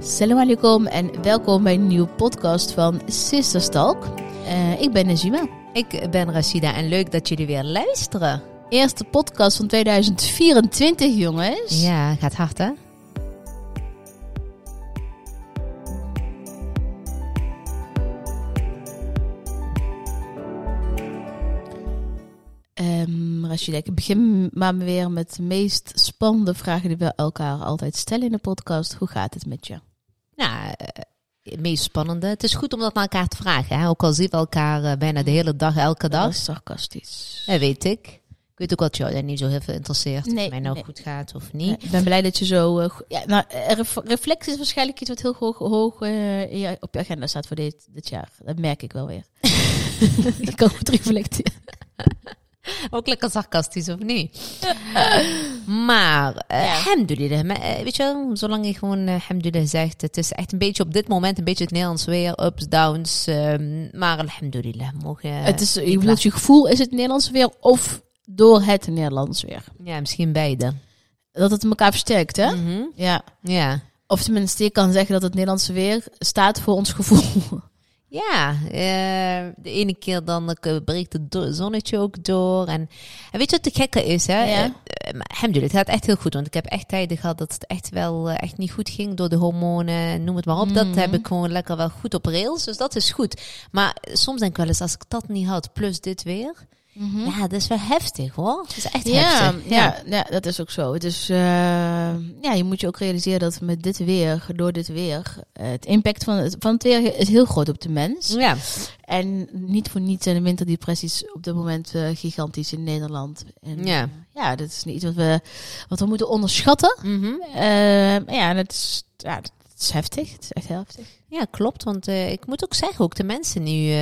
Salam alaikum en welkom bij een nieuwe podcast van Sister Talk. Uh, ik ben Najima. Ik ben Rashida en leuk dat jullie weer luisteren. Eerste podcast van 2024, jongens. Ja, gaat hard hè? Um, Rashida, ik begin maar weer met de meest spannende vragen die we elkaar altijd stellen in de podcast. Hoe gaat het met je? Nou, het meest spannende. Het is goed om dat naar elkaar te vragen. Hè? Ook al zien we elkaar uh, bijna de hele dag, elke dag. Dat is sarcastisch. Dat weet ik. Ik weet ook wat jou niet zo heel veel interesseert. Nee, of mij nou goed gaat of niet. Nee, ik ben blij dat je zo... Uh, ja, nou, reflectie is waarschijnlijk iets wat heel hoog, hoog uh, op je agenda staat voor dit, dit jaar. Dat merk ik wel weer. ik kan goed reflecteren. Ook lekker sarcastisch, of niet? maar, uh, ja. alhamdulillah. Uh, weet je, zolang je gewoon uh, alhamdulillah zegt. Het is echt een beetje op dit moment een beetje het Nederlands weer. Ups, downs. Um, maar alhamdulillah. Mogen, het is, je gevoel is het Nederlands weer of door het Nederlands weer? Ja, misschien beide. Dat het elkaar versterkt, hè? Mm -hmm. Ja. ja. Of tenminste, je kan zeggen dat het Nederlandse weer staat voor ons gevoel. Ja, uh, de ene keer dan uh, breekt het zonnetje ook door. En, en, weet je wat de gekke is? Hè? Ja. Uh, het gaat echt heel goed. Want ik heb echt tijden gehad dat het echt wel echt niet goed ging door de hormonen. Noem het maar op. Mm. Dat heb ik gewoon lekker wel goed op rails. Dus dat is goed. Maar soms denk ik wel eens, als ik dat niet had, plus dit weer. Mm -hmm. Ja, dat is wel heftig hoor. Dat is echt ja, heftig. Ja. ja, ja, dat is ook zo. Dus uh, ja, je moet je ook realiseren dat met dit weer, door dit weer, uh, het impact van het, van het weer is heel groot op de mens. Ja. En niet voor niets zijn de winterdepressies op dit moment uh, gigantisch in Nederland. En, ja. ja, dat is niet iets wat we, wat we moeten onderschatten. Mm -hmm. ja, dat is, ja, dat is heftig. Het is echt heftig. Ja, klopt. Want ik moet ook zeggen, ook de mensen nu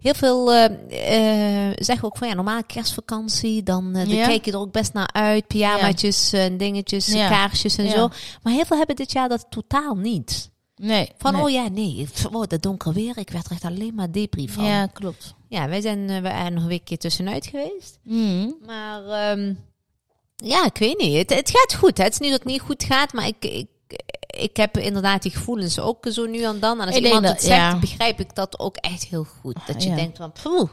heel veel uh, uh, zeggen ook van ja, normaal kerstvakantie, dan, uh, ja. kijk je er ook best naar uit. Pyjamaatjes en dingetjes, ja. kaarsjes en zo. Maar heel veel hebben dit jaar dat totaal niet. Nee. Van nee. oh ja, nee, oh, dat donker weer. Ik werd er echt alleen maar depri van. Ja, klopt. Ja, wij zijn we er nog een weekje tussenuit geweest. Mm. Maar um, ja, ik weet niet. Het, het gaat goed. Hè. Het is niet dat het niet goed gaat, maar ik, ik ik heb inderdaad die gevoelens ook zo nu en dan. En als ik iemand het zegt, ja. begrijp ik dat ook echt heel goed. Dat je ja. denkt van, poeh.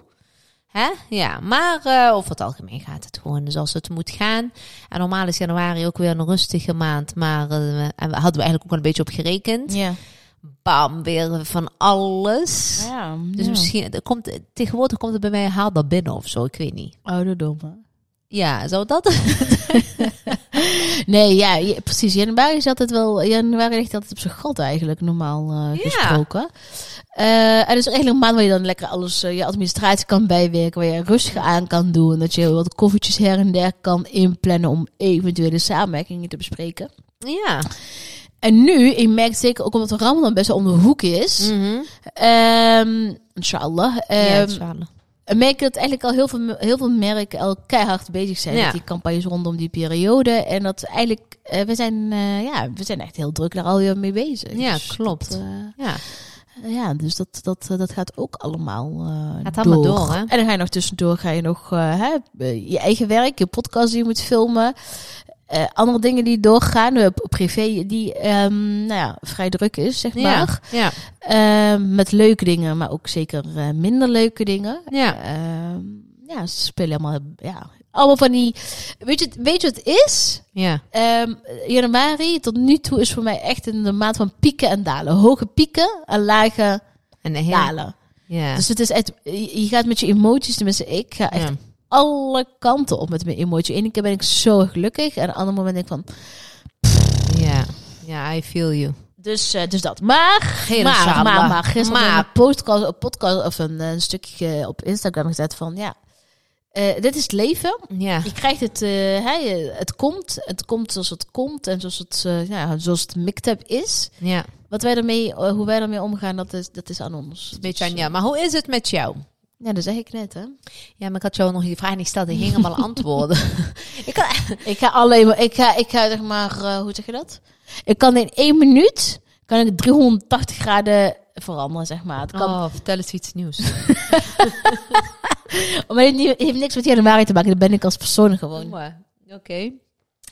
Hè? Ja, maar uh, over het algemeen gaat het gewoon zoals het moet gaan. En normaal is januari ook weer een rustige maand. Maar uh, en we hadden we eigenlijk ook een beetje op gerekend. Ja. Bam, weer van alles. Ja, dus misschien, er komt, tegenwoordig komt het bij mij haalbaar binnen of zo, ik weet niet. Ouderdomme. Ja, zou dat? nee, ja, je, precies. Januari is altijd wel. Januari ligt altijd op zijn gat eigenlijk, normaal uh, gesproken. Uh, en dat is eigenlijk een maand waar je dan lekker alles, uh, je administratie kan bijwerken, waar je rustig aan kan doen. Dat je wat koffietjes her en der kan inplannen om eventuele samenwerkingen te bespreken. Ja. En nu, ik merk zeker ook omdat de Ramadan best wel om de hoek is. Mm -hmm. um, inshallah. Um, ja, inshallah merk dat eigenlijk al heel veel, heel veel merken al keihard bezig zijn ja. met die campagnes rondom die periode. En dat eigenlijk, uh, we, zijn, uh, ja, we zijn echt heel druk daar alweer mee bezig. Ja, dus klopt. Dat, uh, ja. ja, dus dat, dat, dat gaat ook allemaal gaat door. allemaal door. Hè? En dan ga je nog tussendoor ga je nog hè, je eigen werk, je podcast die je moet filmen. Uh, andere dingen die doorgaan, uh, privé, die um, nou ja, vrij druk is, zeg maar. Ja. ja. Uh, met leuke dingen, maar ook zeker uh, minder leuke dingen. Ja. ja, ze spelen allemaal, ja, allemaal van die. Weet je, weet je wat het is? Ja. Um, januari tot nu toe is voor mij echt in de maand van pieken en dalen. Hoge pieken en lage en heel, dalen. Ja. Dus het is echt, je gaat met je emoties, tenminste ik ga echt alle kanten op met mijn emotie. Eén keer ben ik zo gelukkig en een ander moment denk ik van... Ja, ja, I feel you. Dus, uh, dus dat. Maar, Geen maar, maar, maar, maar, gisteren maar. een podcast, podcast of een, een stukje op Instagram gezet van, ja, uh, dit is het leven. Ja. Je krijgt het, uh, hey, het komt, het komt zoals het komt en zoals het, ja, zoals het mictap is. Ja. Wat wij ermee, hoe wij ermee omgaan, dat is, dat is aan ons. Beetje aan jou. Maar hoe is het met jou? Ja, dat zeg ik net, hè? Ja, maar ik had jou nog die vraag niet gesteld. Ik ging antwoorden. ik, kan, ik ga alleen maar, ik ga, ik ga zeg maar, uh, hoe zeg je dat? Ik kan in één minuut, kan ik 380 graden veranderen, zeg maar. Het kan... Oh, vertel eens iets nieuws. maar het heeft niks met januari te maken. Dat ben ik als persoon gewoon. Oké.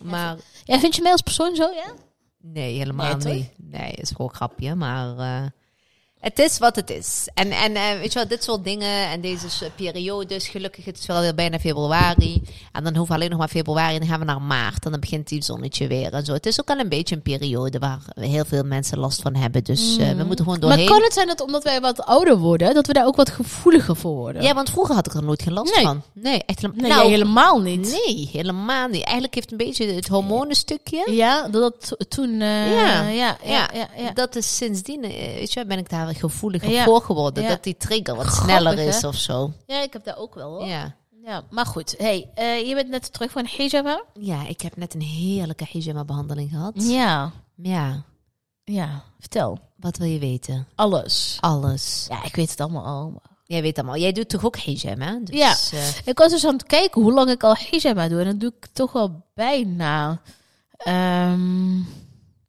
Maar... Ja, vind je mij als persoon zo, ja? Nee, helemaal nee, niet. Nee, is gewoon een grapje. Maar... Uh, het is wat het is. En, en uh, weet je wel, dit soort dingen en deze periodes, gelukkig het is wel weer bijna februari. En dan hoeven we alleen nog maar februari en dan gaan we naar maart. En dan begint die zonnetje weer en zo. Het is ook al een beetje een periode waar heel veel mensen last van hebben. Dus uh, we mm. moeten gewoon doorheen. Maar kan het zijn dat omdat wij wat ouder worden, dat we daar ook wat gevoeliger voor worden? Ja, want vroeger had ik er nooit geen last nee. van. Nee, echt nee, nou, helemaal niet. Nee, helemaal niet. Eigenlijk heeft een beetje het hormonenstukje. Ja, dat toen... Uh, ja. Ja, ja, ja, ja, Dat is sindsdien, weet je, ben ik daar gevoeliger ja. voor geworden. Dat die trigger wat sneller is of zo. Ja, ik heb daar ook wel hoor. Ja. Ja, maar goed. Hey, uh, je bent net terug van hijama? Ja, ik heb net een heerlijke hijama behandeling gehad. Ja. Ja. Ja, vertel. Wat wil je weten? Alles. Alles. Ja, ik weet het allemaal al. Jij weet allemaal. Jij doet toch ook hijama? Dus, ja. Uh, ik was dus aan het kijken hoe lang ik al hijama doe. En dan doe ik toch wel bijna... Um,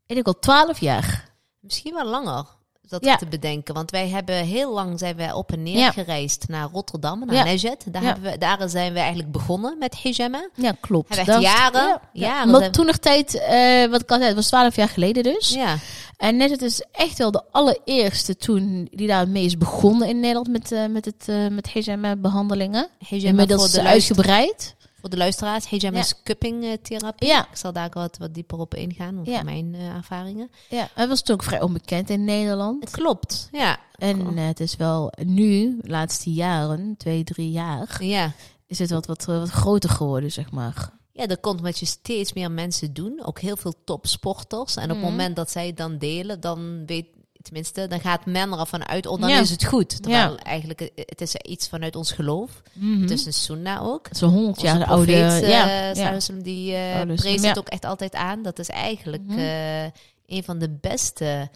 ik al twaalf jaar. Misschien wel langer dat ja. te bedenken. Want wij hebben heel lang zijn wij op en neer gereisd naar Rotterdam, naar ja. Nejet. Daar, hebben we, daar zijn we eigenlijk begonnen met hijama. Ja, klopt. Hebben jaren. jaren maar toen nog tijd, uh, wat ik al zei, het was twaalf jaar geleden dus. Ja. En Nejet is echt wel de allereerste toen die daar mee is begonnen in Nederland met, uh, met, het, uh, met hijama behandelingen. Hijama Inmiddels de uitgebreid. Voor de luisteraars, hijama is cupping therapie. Ja. Ik zal daar wat, wat dieper op ingaan, ja. mijn uh, ervaringen. Ja, het was toen ook vrij onbekend in Nederland. Het klopt, ja. En uh, het is wel nu, de laatste jaren, twee, drie jaar, ja. is het wat, wat, wat groter geworden, zeg maar. Ja, dat komt met je steeds meer mensen doen. Ook heel veel topsporters. En op het mhm. moment dat zij het dan delen, dan weet tenminste, dan gaat men ervan uit, oh, dan is het goed. Terwijl ja. eigenlijk, eh, het is iets vanuit ons geloof. Mm Het is een sunnah ook. Zo'n honderd jaar oude... Uh, ja, ja. die uh, prees het ook echt altijd aan. Dat is eigenlijk mm een van de beste...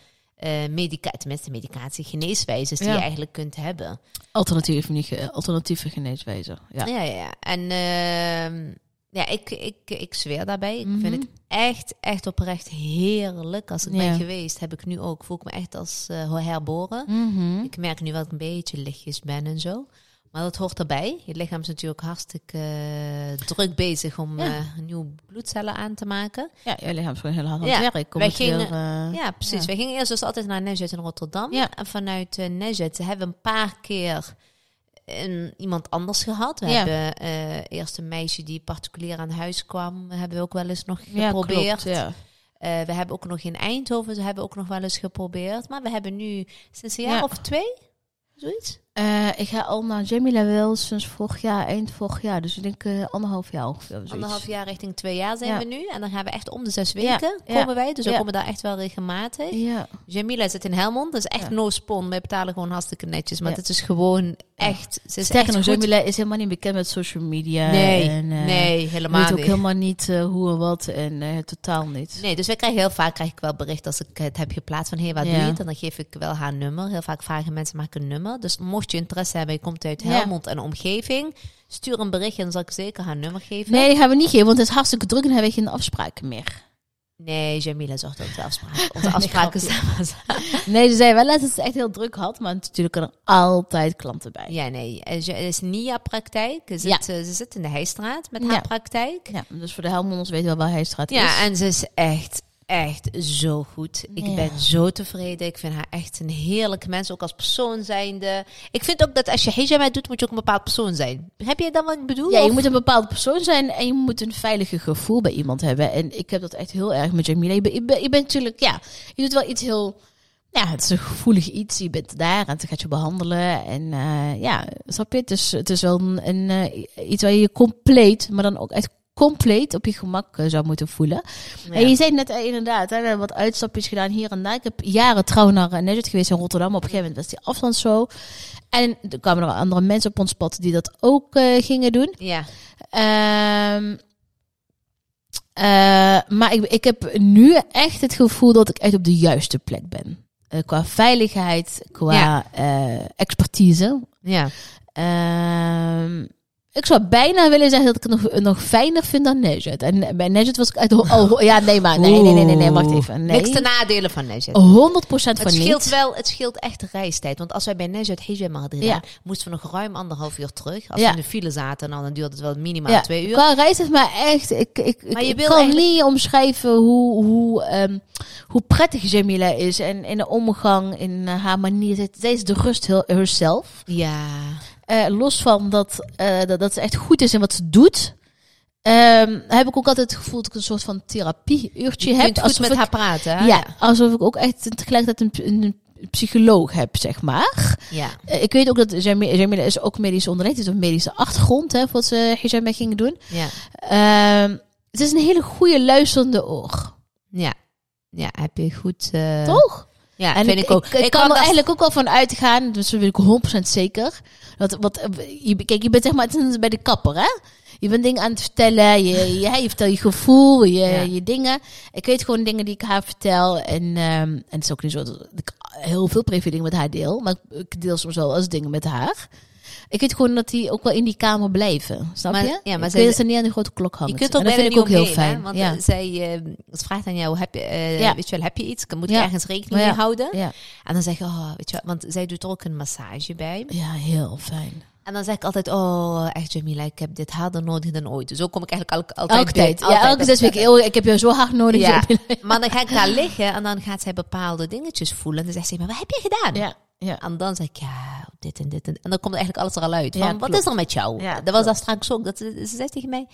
Uh, medica tenminste medicatie, geneeswijzes die je eigenlijk kunt hebben. Alternatieve, niet alternatieve geneeswijzen. Ja, ja, ja. En uh, ja, ik, ik, ik zweer daarbij. Ik vind het mhm. echt, echt oprecht heerlijk. Als ik ben geweest, heb ik nu ook, voel ik me echt als uh, herboren. Mhm. Ik merk nu dat ik een beetje lichtjes ben en zo. Maar dat hoort erbij. Je lichaam is natuurlijk hartstikke uh, druk bezig om ja. uh, nieuwe bloedcellen aan te maken. Ja, je lichaam is gewoon heel hard aan het werk. Wij gingen, ja, precies. Wij gingen eerst dus altijd naar Nejet in Rotterdam. En vanuit uh, Nejet hebben we een paar keer een, iemand anders gehad. We hebben uh, eerst een meisje die particulier aan huis kwam, hebben we ook wel eens nog geprobeerd. Ja, klopt, uh, we hebben ook nog in Eindhoven, ze hebben ook nog wel eens geprobeerd. Maar we hebben nu sinds een jaar of twee, zoiets. Uh, ik ga al naar Jamila wel sinds vorig jaar, eind vorig jaar. Dus ik denk uh, anderhalf jaar ongeveer. Anderhalf jaar richting twee jaar zijn we nu. En dan gaan we echt om de zes weken komen wij. Dus we komen daar echt wel regelmatig. Ja. Jamila zit in Helmond. Dat is echt no spon. Wij betalen gewoon hartstikke netjes. Maar het is gewoon echt... Ze is Sterker nog, Jamila is helemaal niet bekend met social media. Nee, en, uh, nee helemaal weet ook helemaal niet hoe en wat. En totaal niet. Nee, dus wij krijgen heel vaak krijg ik wel bericht als ik het heb geplaatst van... Hé, hey, wat doe je? En dan geef ik wel haar nummer. Heel vaak vragen mensen maak een nummer. Dus mocht je interesse hebben, je komt uit Helmond en omgeving, stuur een berichtje en dan zal ik zeker haar nummer geven. Nee, die gaan we niet geven, want het is hartstikke druk en dan hebben we geen afspraken meer. Nee, Jamila zorgt ook de afspraken. Onze afspraken Nee, ze zei wel dat het echt heel druk had, maar natuurlijk kunnen er altijd klanten bij. Ja, nee. Het is Nia-praktijk. Ze, zit, ja. ze zit in de Heijstraat met haar praktijk. Ja, dus voor de Helmonders weten wel waar Heijstraat is. Ja, en ze is echt echt zo goed. Ik ben zo tevreden. Ik vind haar echt een heerlijke mens, ook als persoon zijnde. Ik vind ook dat als je hijama doet, moet je ook een bepaald persoon zijn. Heb je dan wat ik bedoel? Ja, je moet een bepaald persoon zijn en je moet een veilige gevoel bij iemand hebben. En ik heb dat echt heel erg met Jamila. Je bent, je bent, je bent natuurlijk, ja, je doet wel iets heel... Ja, het is een gevoelig iets. Je bent daar en dan gaat je behandelen. En uh, ja, snap je? Het is, het is wel een, een uh, iets waar je je compleet, maar dan ook echt compleet op je gemak uh, zou moeten voelen. En je zei net uh, inderdaad, hè, wat uitstapjes gedaan hier en daar. Ik heb jaren trouw naar uh, Nejet geweest in Rotterdam. Op een gegeven moment was die afstand zo. En er kwamen er andere mensen op ons pad die dat ook gingen doen. Ja. Um, maar ik, ik heb nu echt het gevoel dat ik echt op de juiste plek ben. qua veiligheid, qua ja. expertise. Ja. Um, Ik zou bijna willen zeggen dat ik het nog, nog fijner vind dan Nejet. En bij Nejet was ik echt... Oh, ja, nee, maar nee, nee, nee, nee, nee wacht even. Nee. Niks te nadelen van Nejet. 100% van het scheelt niet. wel, het scheelt echt de reistijd. Want als wij bij Nejet hijama hadden gedaan, ja. moesten we nog ruim anderhalf uur terug. Als we in de file zaten, nou, dan duurde het wel minimaal twee uur. Qua reis is maar echt... Ik, ik, maar je ik kan eigenlijk... niet omschrijven hoe, hoe, um, hoe prettig Jamila is. En in de omgang, in haar manier. Zij is de rust heel, herself. Ja. Uh, los van dat, uh, dat, dat ze echt goed is in wat ze doet. Um, heb ik ook altijd het gevoel dat ik een soort van therapie-uurtje heb. Goed met ik, haar praten. Hè? Ja, alsof ik ook echt tegelijkertijd een, een psycholoog heb, zeg maar. Ja. Uh, ik weet ook dat Jamila is ook medisch onderlegd. is een medische achtergrond, hè, wat ze mee gingen doen. Ja. Um, het is een hele goede luisterende oor. Ja. Ja, heb je goed... Uh... Toch? Ja, en vind ik, ik ook. Ik, ik kan er eigenlijk ook wel van uitgaan, dus dat weet ik 100% zeker. Dat, wat, je, kijk, je bent zeg maar het bij de kapper, hè? Je bent dingen aan het vertellen, je, je, je vertelt je gevoel, je, ja. je dingen. Ik weet gewoon dingen die ik haar vertel. En, um, en het is ook niet zo dat ik heel veel privé dingen met haar deel, maar ik deel soms wel als dingen met haar. Ik weet gewoon dat die ook wel in die kamer blijven. Snap maar, je? Ja, maar ze niet aan de grote klok hangt. Je kunt dat vind ik ook heel fijn. Hè? Want ja. zij uh, vraagt aan jou, heb je, uh, ja. weet je wel, heb je iets? Moet je ergens rekening mee houden? Ja. En dan zeg je, oh, weet je wel, want zij doet er ook een massage bij. Ja, heel fijn. En dan zeg ik altijd, oh, echt Jamila, ik heb dit harder nodig dan ooit. Dus zo kom ik eigenlijk altijd Elke tijd. Ja, elke zes weken. Ik heb je zo hard nodig. Ja. maar dan ga ik daar liggen en dan gaat zij bepaalde dingetjes voelen. En dan zegt ze, maar wat heb je gedaan? Ja. Ja. En dan zeg ik, ja, dit en dit en En dan komt eigenlijk alles er al uit. Van, ja, wat is er met jou? Ja, dat was dat straks ook. Dat, ze zei tegen mij,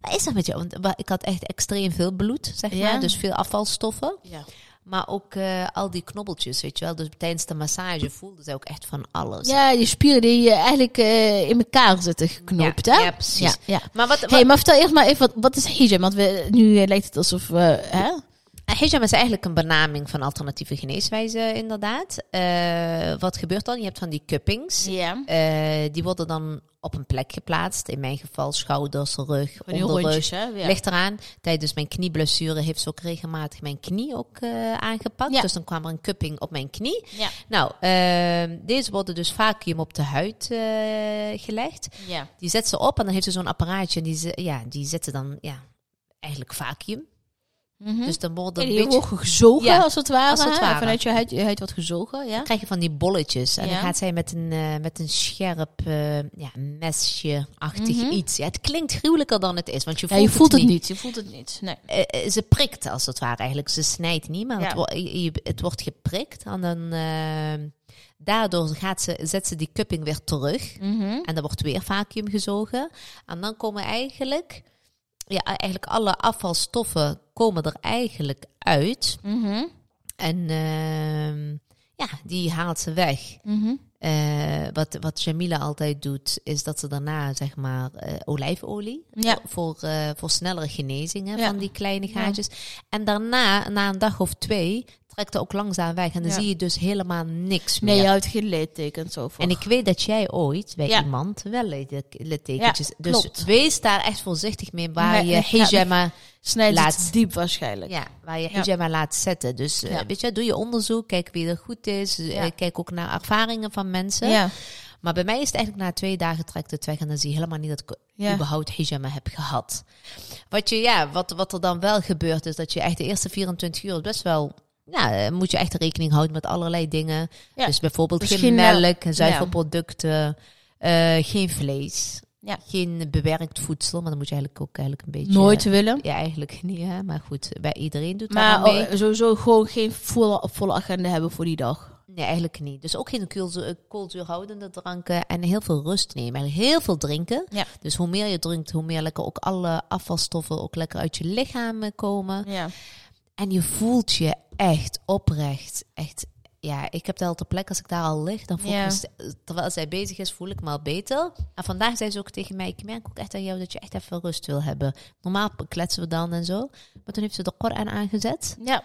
wat is er met jou? Want ik had echt extreem veel bloed, zeg maar. Dus veel afvalstoffen. Ja. Maar ook uh, al die knobbeltjes, weet je wel. Dus tijdens de massage voelde ze ook echt van alles. Ja, die spieren die eigenlijk uh, in elkaar zitten geknoopt, ja, hè? Ja, precies. Ja, ja. Maar, wat, wat... Hey, maar vertel eerst maar even, wat, wat is hijab? Want we, nu lijkt het alsof we... Hè? Hijab is eigenlijk een benaming van alternatieve geneeswijzen, inderdaad. Uh, wat gebeurt dan? Je hebt van die cuppings. Ja. Uh, die worden dan op een plek geplaatst. In mijn geval schouders, rug, onderrug. Ja. Ligt eraan. Tijdens mijn knieblessure heeft ze ook regelmatig mijn knie ook uh, aangepakt. Ja. Dus dan kwam er een cupping op mijn knie. Ja. Nou, deze worden dus vacuüm op de huid gelegd. Ja. Die zet ze op en dan heeft ze zo'n apparaatje. En die, ze, ja, die zetten dan ja, eigenlijk vacuüm. Mm -hmm. Dus dan ja, beetje gezogen, ja, als het ware. Als het ware. Vanuit je huid, je huid wordt gezogen, ja. Dan krijg je van die bolletjes. En Ja. dan gaat zij met een, uh, met een scherp uh, ja, mesje-achtig Mhm. iets. Ja, het klinkt gruwelijker dan het is, want je voelt, je voelt het het niet. niet. Je voelt het niet. Nee. Eh, ze prikt als het ware eigenlijk. Ze snijdt niet, maar het, wo- je- je- het wordt geprikt. En dan, daardoor gaat ze, zet ze die cupping weer terug. Mhm. En dan wordt weer vacuüm gezogen. En dan komen eigenlijk, ja, eigenlijk alle afvalstoffen komen er eigenlijk uit. Mhm. En uh, ja, die haalt ze weg. Mhm. Uh, wat, wat Jamila altijd doet, is dat ze daarna zeg maar uh, olijfolie Ja. voor, uh, voor snellere genezingen Ja. van die kleine gaatjes. En daarna, na een dag of twee, trekt ook langzaam weg. En dan Ja. zie je dus helemaal niks meer. Nee, je houdt geen littekens zo. En ik weet dat jij ooit bij Ja. iemand wel litte- littekentjes... Ja, dus klopt. wees daar echt voorzichtig mee waar je hijama... Snijdt laat- diep waarschijnlijk. Ja, waar je Ja. hijama laat zetten. Dus eh, weet je, doe je onderzoek, kijk wie er goed is. eh, kijk ook naar ervaringen van mensen. Maar bij mij is het eigenlijk na twee dagen trekt het weg en dan zie je helemaal niet dat ik Ja. überhaupt hijama heb gehad. Wat, je, ja, wat, wat er dan wel gebeurt is dat je echt de eerste 24 uur best wel... Ja, eh, moet je echt rekening houden met allerlei dingen. Ja. Dus bijvoorbeeld geen melk, zuivelproducten, eh, geen vlees, Ja. geen bewerkt voedsel. Maar dan moet je eigenlijk ook eigenlijk een beetje... Nooit willen. Ja, eigenlijk niet, hè. Maar goed, bij iedereen doet Maar aan mee. oh, sowieso gewoon geen volle, volle agenda hebben voor die dag. Nee, eigenlijk niet. Dus ook geen koolzuur, koolzuurhoudende dranken en heel veel rust nemen. Eigenlijk heel veel drinken. Ja. Dus hoe meer je drinkt, hoe meer lekker ook alle afvalstoffen ook lekker uit je lichaam eh, komen. Ja. En je voelt je echt oprecht, echt... Ja, ik heb daar al ter plek, als ik daar al lig, dan voel Ja. ik me, terwijl zij bezig is, voel ik me al beter. En vandaag zei ze ook tegen mij, ik merk ook echt aan jou dat je echt even rust wil hebben. Normaal kletsen we dan en zo. Maar toen heeft ze de Koran aangezet. Ja.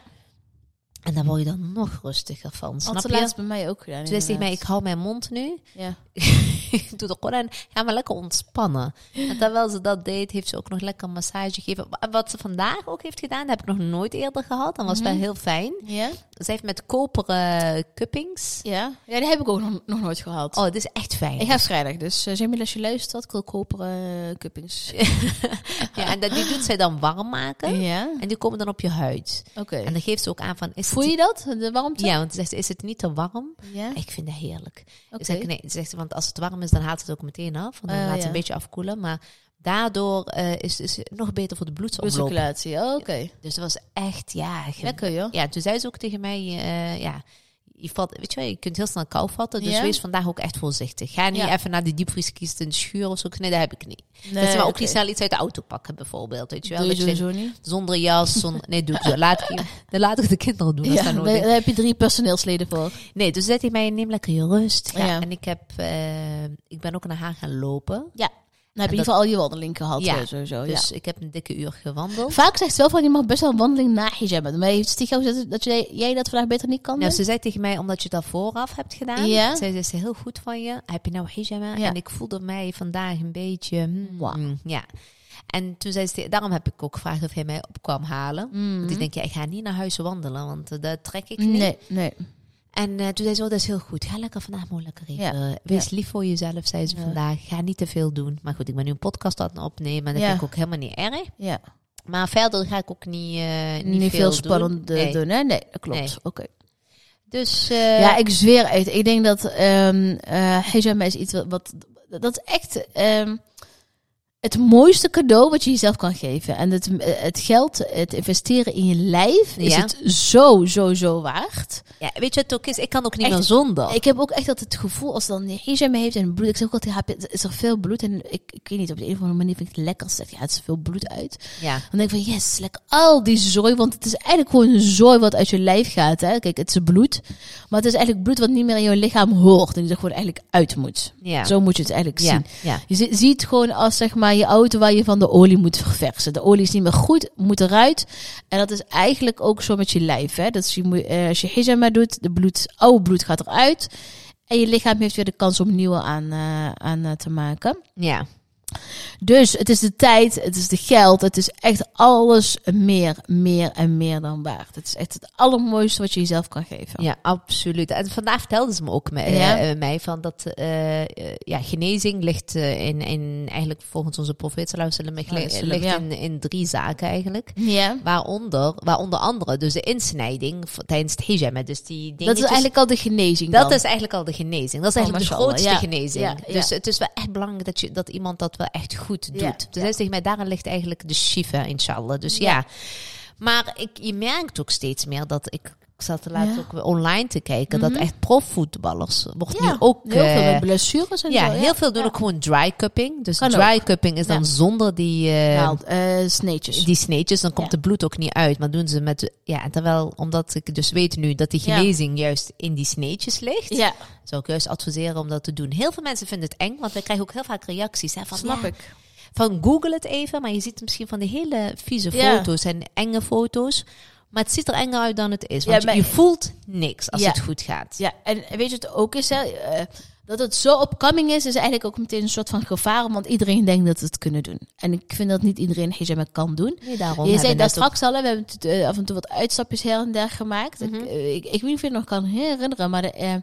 En daar word je dan nog rustiger van, snap je? laatst bij mij ook gedaan. Toen zei mij, ik hou mijn mond nu. Ja. doe gewoon aan. Ga maar lekker ontspannen. En terwijl ze dat deed, heeft ze ook nog lekker een massage gegeven. Wat ze vandaag ook heeft gedaan, dat heb ik nog nooit eerder gehad. Dat was wel Mhm. heel fijn. Ja? Ze heeft met koperen cuppings. Ja? Ja, die heb ik ook nog, nog nooit gehad. Oh, het is echt fijn. Ik ga vrijdag, dus uh, Jamie, als je luistert, ik wil koperen cuppings. ja, en dat, die doet zij dan warm maken. Ja? En die komen dan op je huid. Oké. Okay. En dan geeft ze ook aan van... Is Voel je dat, de warmte? Ja, want ze zegt, is het niet te warm? Ja. Ik vind dat heerlijk. Oké. Okay. nee, ze zegt, want als het warm is, dan haalt het ook meteen af. Want dan Uh, laat ja. ze een beetje afkoelen. Maar daardoor uh, is, is het nog beter voor de bloedsomloop. Bloedcirculatie, oh, oké. Okay. Dus dat was echt, ja... Lekker, joh. Ja, toen zei ze ook tegen mij, uh, ja... Je, valt, weet je, wel, je kunt heel snel kou vatten, dus ja? wees vandaag ook echt voorzichtig. Ga niet Ja. even naar die diepvrieskist in de schuur of zo. Nee, dat heb ik niet. Nee, dat ze maar ook niet snel iets uit de auto pakken, bijvoorbeeld. Weet je wel? Doe je Dat je sowieso niet? zonder jas, zonder... Nee, doe ik zo. Laat ik, laat ik de kinderen doen. Ja, dat daar, heb je drie personeelsleden voor. Nee, dus zei hij mij, neem lekker je rust. Ja, Ja. En ik, heb, eh, ik ben ook naar haar gaan lopen. Dan heb je in ieder geval al je wandeling gehad, Ja, eh, sowieso. Dus ja. ik heb een dikke uur gewandeld. Vaak zegt ze wel van, je mag best wel een wandeling na hijab doen. Maar heeft gezegd dat jij, jij dat vandaag beter niet kan Nou, doen? ze zei tegen mij, omdat je dat vooraf hebt gedaan. Ja. Zei ze, is heel goed van je. Heb je nou hijab? Ja. En ik voelde mij vandaag een beetje... hmm, Mwah. ja. En toen zei ze, daarom heb ik ook gevraagd of hij mij op kwam halen. Want ik denk, ja, ik ga niet naar huis wandelen, want eh, dat trek ik niet. Nee, nee. En eh, toen zei ze, oh, dat is heel goed. Ga lekker vandaag maar lekker even. Ja. Wees lief voor jezelf, zei ze Ja. vandaag. Ga niet te veel doen. Maar goed, ik ben nu een podcast aan het opnemen. En dat vind ik ook helemaal niet erg. Ja. Maar verder ga ik ook niet, eh, niet, Niet, veel doen. spannend eh, Nee. doen, hè? Nee, dat klopt. Nee. Oké. Dus eh, Ja, ik zweer uit. Ik denk dat hijab is iets wat, wat... Dat is echt... ehm, het mooiste cadeau wat je jezelf kan geven. En het, het geld, het investeren in je lijf, is Ja. het zo, zo, zo waard. ja, weet je wat het ook is? Ik kan ook niet Echt, meer zonder. Ik heb ook echt dat het gevoel, als dan hijab heeft en bloed. Ik zeg ook altijd, is er veel bloed? En ik, ik weet niet, op de een of andere manier vind ik het lekker. Zeg, ja, het is veel bloed uit. ja. Dan denk ik van, yes, lekker al die zooi. Want het is eigenlijk gewoon een zooi wat uit je lijf gaat. Hè? Kijk, het is bloed. Maar het is eigenlijk bloed wat niet meer in je lichaam hoort. En die er gewoon eigenlijk uit moet. Ja. Zo moet je het eigenlijk zien. Ja. Je zi- ziet gewoon als zeg maar je auto waar je van de olie moet verversen. De olie is niet meer goed, moet eruit. En dat is eigenlijk ook zo met je lijf. Hè? Dat is je, eh, als je hijama doet, de bloed, oude bloed gaat eruit. En je lichaam heeft weer de kans om nieuwe aan, eh, aan eh, te maken. ja. Dus het is de tijd, het is de geld, het is echt alles meer, meer en meer dan waard. Het is echt het allermooiste wat je jezelf kan geven. Ja, absoluut. En vandaag vertelde ze me ook me, Ja. eh, mij van dat eh, eh, ja, genezing ligt in, in eigenlijk volgens onze profeet Alaihi ligt wasallam, in, in drie zaken eigenlijk. Ja. Waaronder, waaronder andere, dus de insnijding tijdens het hijab. Dus die Dat dingetjes, is eigenlijk al de genezing dat dan. is eigenlijk al de genezing. Dat is Oh, eigenlijk de grootste genezing. Dus het is wel echt belangrijk dat, je, dat iemand dat wel echt goed doet. Ja, Dus hij tegen mij, daarin ligt eigenlijk de shifa, inshallah. Dus Ja. ja. Maar ik, je merkt ook steeds meer dat ik... Ik zat er laatst Ja. ook online te kijken. Mhm. Dat echt profvoetballers wordt ja, nu ook... heel veel eh, met blessures en ja, zo. heel veel doen Ja. ook gewoon dry cupping. Dus Kan dry cupping is dan Ja. zonder die... eh, eh, sneetjes. die sneetjes, dan komt Ja. de bloed ook niet uit. Maar doen ze met, ja, terwijl, omdat ik dus weet nu dat die Ja. genezing juist in die sneetjes ligt, ja, zou ik juist adviseren om dat te doen. Heel veel mensen vinden het eng, want we krijgen ook heel vaak reacties hè, van, snap ja, ik. van Google het even, maar je ziet misschien van de hele vieze Ja. foto's en enge foto's. Maar het ziet er enger uit dan het is. Ja, Want maar- je voelt niks als Ja. het goed gaat. Ja, en weet je wat het ook is? Hè? Eh, dat het zo opkoming is, is eigenlijk ook meteen een soort van gevaar. Want iedereen denkt dat ze het kunnen doen. En ik vind dat niet iedereen hijab kan doen. Nee, daarom Je zei daar straks al, we hebben het, eh, af en toe wat uitstapjes her en der gemaakt. Mhm. ik, eh, ik, ik weet niet of je het nog kan herinneren, maar de,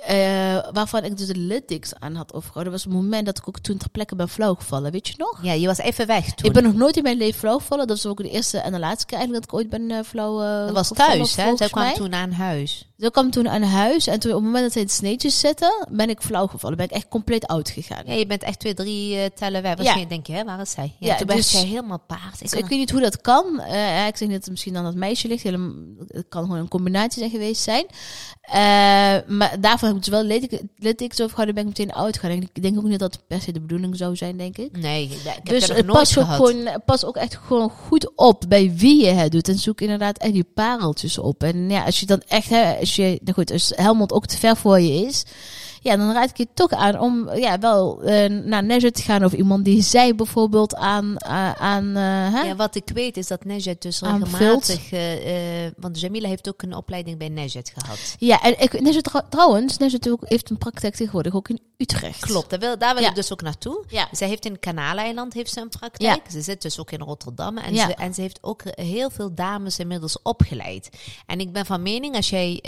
eh, waarvan ik dus de littics aan had overgehouden, was het moment dat ik ook toen ter plekke ben flauw gevallen. Weet je nog? Ja, je was even weg toen. Ik ben nog nooit in mijn leven flauw gevallen. Dat is ook de eerste en de laatste keer eigenlijk dat ik ooit ben eh, flauw eh, dat was thuis, hè? Zij kwam mij. toen aan huis. Zo kwam toen aan huis en toen op het moment dat zij het sneetjes zetten, ben ik flauw gevallen. Ben ik echt compleet oud gegaan. Ja, je bent echt twee, drie eh, tellen weg. Ja. Waarschijnlijk denk je, hè, waar is zij? Ja, Ja, toen werd dus- jij helemaal paard. Ik ik weet niet hoe dat kan. Eh, ik zeg niet dat het misschien aan dat meisje ligt. Helemaal, het kan gewoon een combinatie zijn geweest zijn. Eh, maar daarvoor ik dus wel littekens overgehouden. Ben ik meteen oud gegaan. En Ik denk ook niet dat het per se de bedoeling zou zijn, denk ik. Nee, ik heb dus het nooit pas ook, gehad. gewoon, pas ook echt gewoon goed op bij wie je het doet. En zoek inderdaad echt die pareltjes op. En ja, als je dan echt, hè, als je, nou goed, als Helmond ook te ver voor je is. Ja, dan raad ik je toch aan om ja, wel uh, naar Nejet te gaan of iemand die zij bijvoorbeeld aan. Uh, aan uh, Ja, wat ik weet is dat Nejet dus regelmatig. want Jamila heeft ook een opleiding bij Nejet gehad. Ja, en ik, Nejet trouwens, Nejet ook, heeft een praktijk tegenwoordig ook in Utrecht. Klopt, daar wil, daar wil ik dus ook naartoe. Ja. Zij heeft in Kanaaleiland heeft ze een praktijk. Ze zit dus ook in Rotterdam. En, ze, en ze heeft ook heel veel dames inmiddels opgeleid. En ik ben van mening, als jij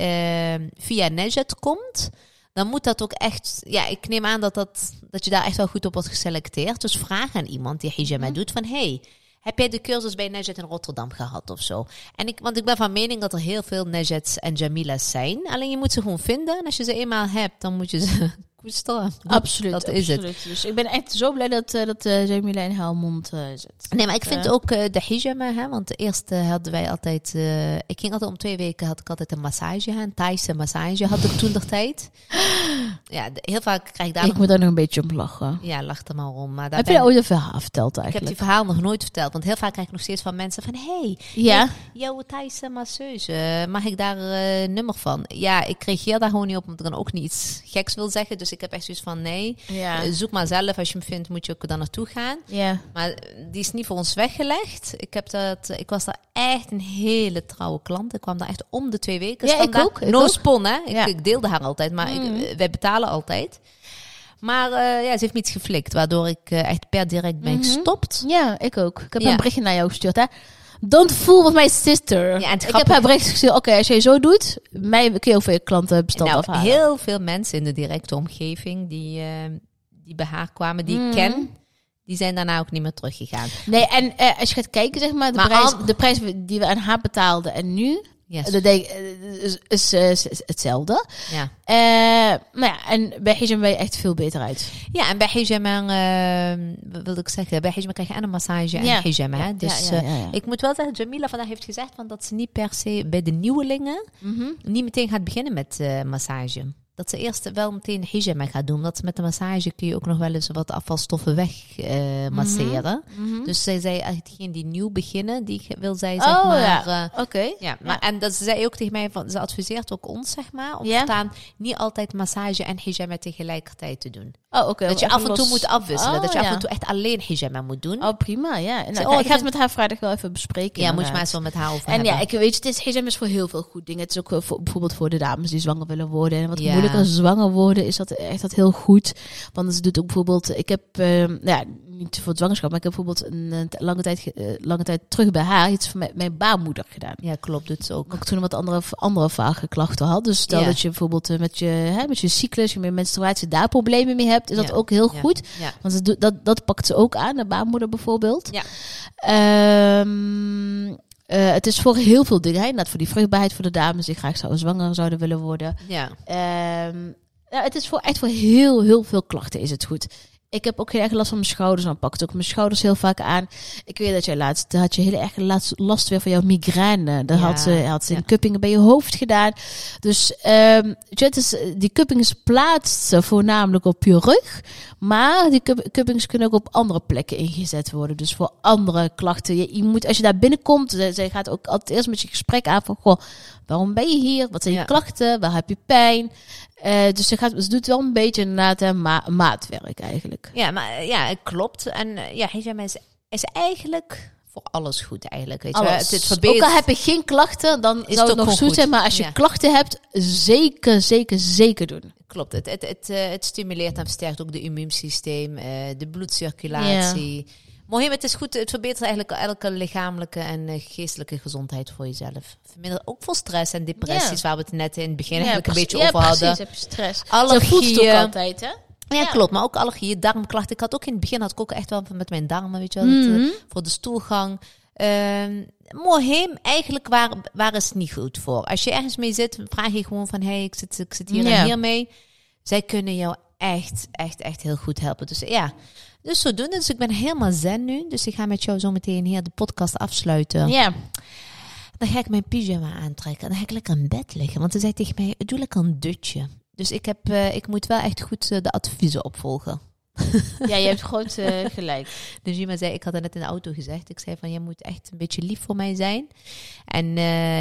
via Nejet komt dan moet dat ook echt. Ja, ik neem aan dat, dat, dat je daar echt wel goed op wordt geselecteerd. Dus vraag aan iemand die hijama mhm. doet van hey, heb jij de cursus bij Nejet in Rotterdam gehad of zo? En ik, want ik ben van mening dat er heel veel Nejets en Jamila's zijn. Alleen je moet ze gewoon vinden. En als je ze eenmaal hebt, dan moet je ze Absoluut. Dat is het. Dus ik ben echt zo blij dat, uh, dat uh, Jamila in Helmond uh, zit. Nee, maar ik vind ook de hijama, hè, want eerst hadden wij altijd, ik ging altijd om twee weken, had ik altijd een massage, een Thaise massage had ik toen de tijd. Ja, heel vaak krijg ik daar Ik nog... moet daar nog een beetje om lachen. Ja, lach er maar om. Maar daar heb je ooit een verhaal verteld eigenlijk? Ik heb die verhaal nog nooit verteld, want heel vaak krijg ik nog steeds van mensen van, hey, ja? jouw Thaise masseuse, mag ik daar een nummer van? Ja, ik reageer daar gewoon niet op, omdat ik dan ook niet iets geks wil zeggen, dus ik heb echt zoiets van nee. Ja. Eh, zoek maar zelf. Als je hem vindt, moet je ook dan naartoe gaan. Ja. Maar die is niet voor ons weggelegd. Ik, heb dat, ik was daar echt een hele trouwe klant. Ik kwam daar echt om de twee weken. Ja, ik ook. no spon, hè. Ik, ik, deelde haar altijd, maar ik, mm. wij betalen altijd. Maar uh, ja, ze heeft me iets geflikt, waardoor ik uh, echt per direct ben mhm. gestopt. Ja, ik ook. Ik heb een berichtje naar jou gestuurd, hè. Don't fool with my sister. Ja, ik heb haar bericht gezegd, oké, als je zo doet, mij kun je over je klantenbestand nou, afhalen. Heel veel mensen in de directe omgeving die, uh, die bij haar kwamen, die ik mhm. ken, die zijn daarna ook niet meer teruggegaan. Nee, en uh, als je gaat kijken, zeg maar, de, prijs, de prijs die we aan haar betaalden en nu, Yes. Dat denk, is, is, is, hetzelfde. Ja. Uh, maar ja, en bij hijama ben je echt veel beter uit. Ja, en bij hijama, uh, wilde ik zeggen, bij hijama krijg je en een massage en ja. hijama. Dus ja, ik moet wel zeggen, Jamila vandaag heeft gezegd van dat ze niet per se bij de nieuwelingen mm -hmm. niet meteen gaat beginnen met uh, massage dat ze eerst wel meteen hijama gaat doen. Dat met de massage kun je ook nog wel eens wat afvalstoffen weg uh, masseren. Mm -hmm. Dus zij zei, degene die nieuw beginnen, die wil zij zeg oh, maar... Ja. Uh, Oké. Ja, maar, en dat ze zei ook tegen mij, van, ze adviseert ook ons zeg maar, om yeah. staan niet altijd massage en hijama tegelijkertijd te doen. Oh, oké. Dat je af en toe moet afwisselen. dat je af en toe echt alleen hijama moet doen. Oh, prima, ja. Nou, oh, ik ga het met haar vrijdag wel even bespreken. Ja, moet je maar eens wel met haar over En ja, ik weet, het is hijama is voor heel veel goed dingen. Het is ook eh, voor, bijvoorbeeld voor de dames die zwanger willen worden en wat moeilijker zwanger worden is dat echt dat heel goed. Want ze doet ook bijvoorbeeld, ik heb, uh, ja, niet voor het zwangerschap, maar ik heb bijvoorbeeld een, een lange, tijd, uh, lange tijd terug bij haar iets van mijn, mijn baarmoeder gedaan. Ja, klopt, doet ze ook. Ook toen wat andere, andere vage klachten had. Dus stel dat je bijvoorbeeld uh, met, je, hè, met je cyclus, je menstruatie daar problemen mee hebt, is dat ook heel goed. Want dat, dat, dat pakt ze ook aan, de baarmoeder bijvoorbeeld. Ja. Um, uh, het is voor heel veel dingen. Inderdaad, voor die vruchtbaarheid voor de dames die graag zou, zwanger zouden willen worden. Ja. Um, ja, het is voor echt voor heel, heel veel klachten is het goed. Ik heb ook heel erg last van mijn schouders. Dan pakt ook mijn schouders heel vaak aan. Ik weet dat jij laatst had je heel erg last weer van jouw migraine. Dat had ze, had ze in kuppingen bij je hoofd gedaan. Dus um, het is, die kuppings plaatsen voornamelijk op je rug. Maar die kuppings kunnen ook op andere plekken ingezet worden. Dus voor andere klachten. Je, je moet, als je daar binnenkomt, zij gaat ook altijd eerst met je gesprek aan van, goh, waarom ben je hier? Wat zijn je klachten? Waar heb je pijn? Uh, dus ze, gaat, ze doet wel een beetje inderdaad ma maatwerk eigenlijk. Ja, maar ja, klopt. En uh, ja, hijama is, is eigenlijk voor alles goed eigenlijk. Weet je? Het, het verbetert... Ook al heb je geen klachten, dan is zou het, nog goed zijn. Maar als je klachten hebt, zeker, zeker, zeker doen. Klopt. Het, het, het, het stimuleert en versterkt ook de immuunsysteem, de bloedcirculatie. Ja. Mohim, het is goed. Het verbetert eigenlijk elke lichamelijke en uh, geestelijke gezondheid voor jezelf. Vermindert ook voor stress en depressies, waar we het net in het begin eigenlijk een beetje over hadden. Ja, heb je stress. Allergieën. ook altijd, hè? Ja, klopt. Maar ook allergieën, darmklachten. Ik had ook in het begin had ik ook echt wel met mijn darmen, weet je wel. Mm -hmm. voor de stoelgang. Uh, Mohim, eigenlijk waar, waar is het niet goed voor? Als je ergens mee zit, vraag je gewoon van... hey, ik zit, ik zit hier en hier mee. Zij kunnen jou echt, echt, echt heel goed helpen. Dus ja, dus doen. Dus ik ben helemaal zen nu. Dus ik ga met jou zo meteen hier de podcast afsluiten. Ja. Dan ga ik mijn pyjama aantrekken. Dan ga ik lekker in bed liggen. Want ze zei tegen mij, doe lekker een dutje. Dus ik, heb, uh, ik moet wel echt goed uh, de adviezen opvolgen. Ja, je hebt groot uh, gelijk. Dus iemand zei, ik had het net in de auto gezegd. Ik zei van, je moet echt een beetje lief voor mij zijn. En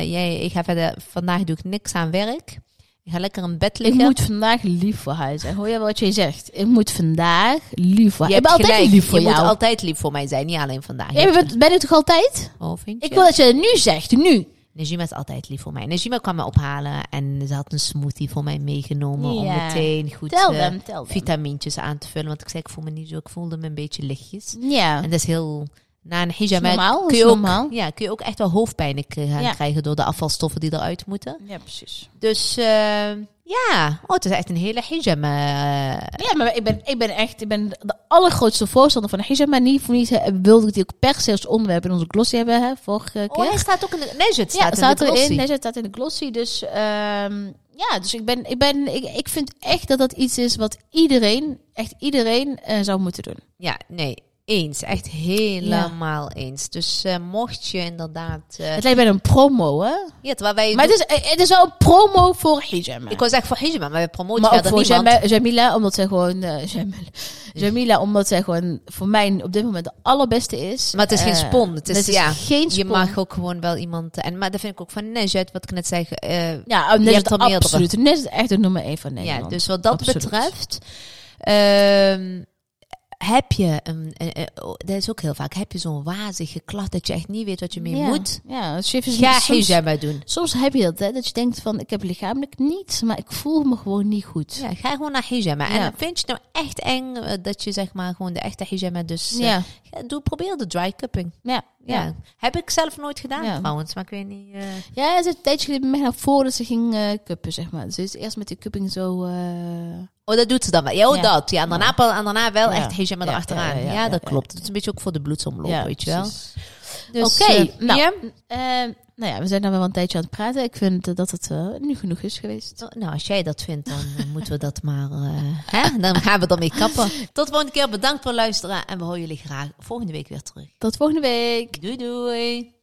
jij, ik ga verder, vandaag doe ik niks aan werk. Je gaat lekker in bed liggen. Ik moet vandaag lief voor haar zijn. Hoor je wat je zegt? Ik moet vandaag lief voor je haar. Ik ben altijd lief voor je jou. moet altijd lief voor mij zijn, niet alleen vandaag. Ja, maar ben, je toch altijd? Oh, vind je? Ik wil dat je het nu zegt. Nu. Najima is altijd lief voor mij. Najima kwam me ophalen en ze had een smoothie voor mij meegenomen om meteen goed eh, vitamintjes aan te vullen. Want ik zei, ik voel me niet zo, ik voelde me een beetje lichtjes. Ja. En dat is heel... Na een normaal, kun je, ook, ja, kun je ook echt wel hoofdpijn Ja. krijgen door de afvalstoffen die eruit moeten. Ja, precies. Dus eh, ja, oh, het is echt een hele hijama. eh, Ja, maar ik ben, ik ben echt ik ben de allergrootste voorstander van de hijama. Niet voor niets eh, wilde ik die ook per se als onderwerp in onze glossy hebben, hè, vorige keer. Oh, hij staat ook in de... Nee, het ja, staat in staat de erin. glossy. Nee, het staat in de glossy. Dus ehm, ja, dus ik ben, ik ben, ik, ik vind echt dat dat iets is wat iedereen, echt iedereen eh, zou moeten doen. Ja, nee, eens. Echt helemaal eens. Dus eh, mocht je inderdaad... eh Het lijkt bij een promo, hè? ja, terwijl wij... Maar het is, eh, het is wel een promo voor hijama. Ik was echt voor hijama, maar we promoten maar ook verder voor niemand. Jam- Jamila, omdat zij gewoon... eh, Jamila, Jamila, omdat zij gewoon voor mij op dit moment de allerbeste is. Maar het is geen spon. Het is, het is ja, geen je spon. mag ook gewoon wel iemand... En, maar dat vind ik ook van Nejet, wat ik net zei. Ja, Je absoluut. Net is het echt de nummer één van Nederland. ja, dus wat dat Absoluut. betreft... ehm, heb je een, een- een- oh, dat is ook heel vaak, heb je zo'n wazige klacht dat je echt niet weet wat je mee ja. moet? Ja, dus even Ga doen. soms heb je dat, hè, dat je denkt van, ik heb lichamelijk niets, maar ik voel me gewoon niet goed. Ja, ga gewoon naar hijama. Ja. En vind je het nou echt eng eh, dat je zeg maar gewoon de echte hijama dus... eh, Ja, doe, probeer de dry cupping. ja, Ja. Heb ik zelf nooit gedaan trouwens, maar ik weet niet... eh, Ja, het is een tijdje geleden bij mij naar voren dat ze ging cuppen, zeg maar. Dus ze is eerst met die cupping zo... Oh, dat doet ze dan wel. Ja, oh, dat. Ja, en daarna, Ja. pa- en daarna wel echt hijama Ja, erachteraan. ja, dat klopt. Dat is een beetje ook voor de bloedsomloop, ja, weet je wel. Dus, Oké, eh, nou, ja. eh, nou ja, we zijn nou wel een tijdje aan het praten. Ik vind eh, dat het nu genoeg is geweest. Oh, Nou, als jij dat vindt, dan moeten we dat maar... hè? Dan gaan we ermee kappen. Tot de volgende keer. Bedankt voor het luisteren. En we horen jullie graag volgende week weer terug. Tot volgende week. Doei doei.